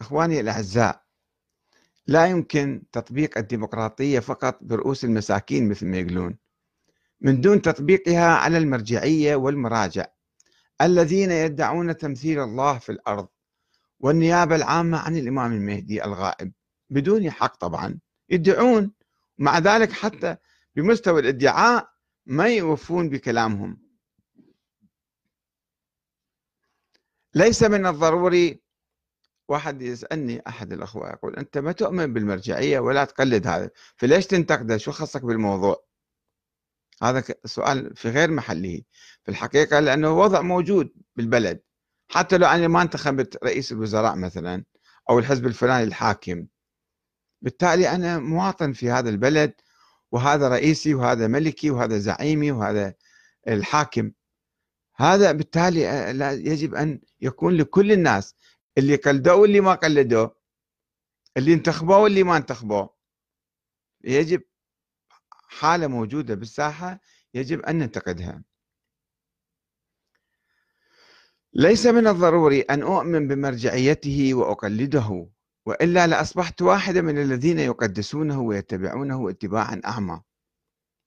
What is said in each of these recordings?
إخواني الأعزاء لا يمكن تطبيق الديمقراطية فقط برؤوس المساكين مثل ما يقولون من دون تطبيقها على المرجعية والمراجع الذين يدعون تمثيل الله في الأرض والنيابة العامة عن الإمام المهدي الغائب بدون حق طبعا يدعون مع ذلك حتى بمستوى الادعاء ما يوفون بكلامهم. ليس من الضروري واحد يسألني أحد الأخوة يقول أنت ما تؤمن بالمرجعية ولا تقلد هذا فليش تنتقده؟ شو خصك بالموضوع؟ هذا سؤال في غير محله في الحقيقة لأنه وضع موجود بالبلد. حتى لو أنا ما انتخبت رئيس الوزراء مثلا أو الحزب الفلاني الحاكم بالتالي أنا مواطن في هذا البلد وهذا رئيسي وهذا ملكي وهذا زعيمي وهذا الحاكم. هذا بالتالي يجب أن يكون لكل الناس اللي قلدوه واللي ما قلدوه اللي انتخبوه واللي ما انتخبوه. يجب حالة موجودة بالساحة يجب أن ننتقدها. ليس من الضروري أن أؤمن بمرجعيته وأقلده وإلا لأصبحت واحدا من الذين يقدسونه ويتبعونه اتباعا أعمى.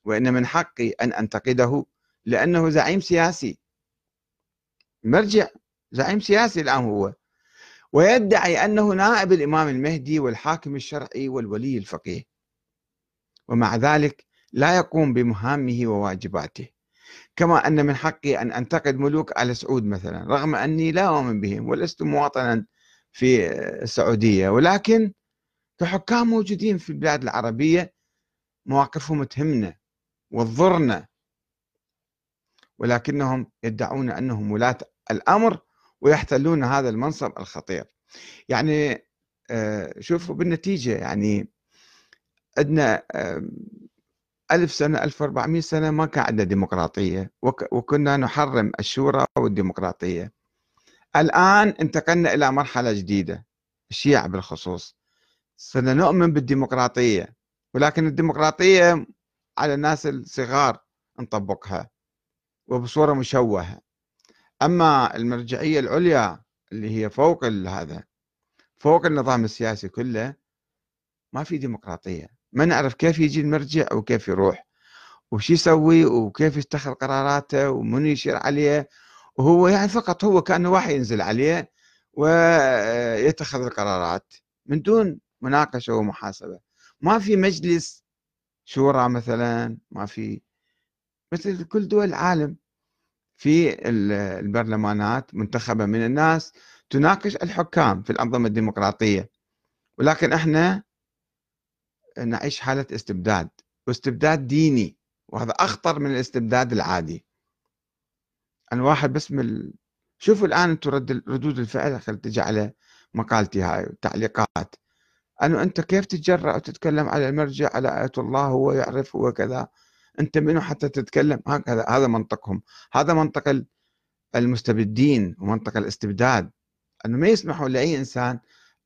وإن من حقي أن أنتقده لأنه زعيم سياسي. مرجع زعيم سياسي الآن هو. ويدعي أنه نائب الإمام المهدي والحاكم الشرعي والولي الفقيه. ومع ذلك لا يقوم بمهامه وواجباته. كما أن من حقي أن أنتقد ملوك آل سعود مثلا رغم أني لا أؤمن بهم ولست مواطنا في السعودية. ولكن كحكام موجودين في البلاد العربية مواقفهم تهمنا وتضرنا. ولكنهم يدعون أنهم ولاة الأمر ويحتلون هذا المنصب الخطير. يعني آه، شوفوا بالنتيجة يعني عندنا ألف سنة 1400 سنة ما كان عندنا ديمقراطية وكنا نحرم الشورى والديمقراطية. الآن انتقلنا إلى مرحلة جديدة الشيعة بالخصوص. صرنا نؤمن بالديمقراطية ولكن الديمقراطية على الناس الصغار نطبقها وبصورة مشوهة. أما المرجعية العليا اللي هي فوق هذا فوق النظام السياسي كله ما في ديمقراطية. ما نعرف كيف يجي المرجع وكيف يروح وش يسوي وكيف يتخذ قراراته ومن يشير عليه. وهو يعني فقط هو كأنه واحد ينزل عليه ويتخذ القرارات من دون مناقشة ومحاسبة. ما في مجلس شورى مثلا ما في مثل كل دول العالم. في البرلمانات منتخبة من الناس تناقش الحكام في الأنظمة الديمقراطية. ولكن إحنا نعيش حالة استبداد واستبداد ديني وهذا أخطر من الاستبداد العادي. أنا واحد بس من شوفوا الآن أنتم رد ردود الفعل خل تجي على مقالتي هاي التعليقات أنه أنت كيف تتجرأ وتتكلم على المرجع على آية الله هو يعرف هو كذا. أنت منو حتى تتكلم؟ هكذا هذا منطقهم. هذا منطق المستبدين ومنطق الاستبداد. أنه ما يسمحوا لأي إنسان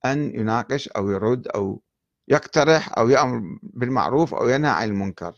أن يناقش أو يرد أو يقترح أو يأمر بالمعروف أو ينهى عن المنكر.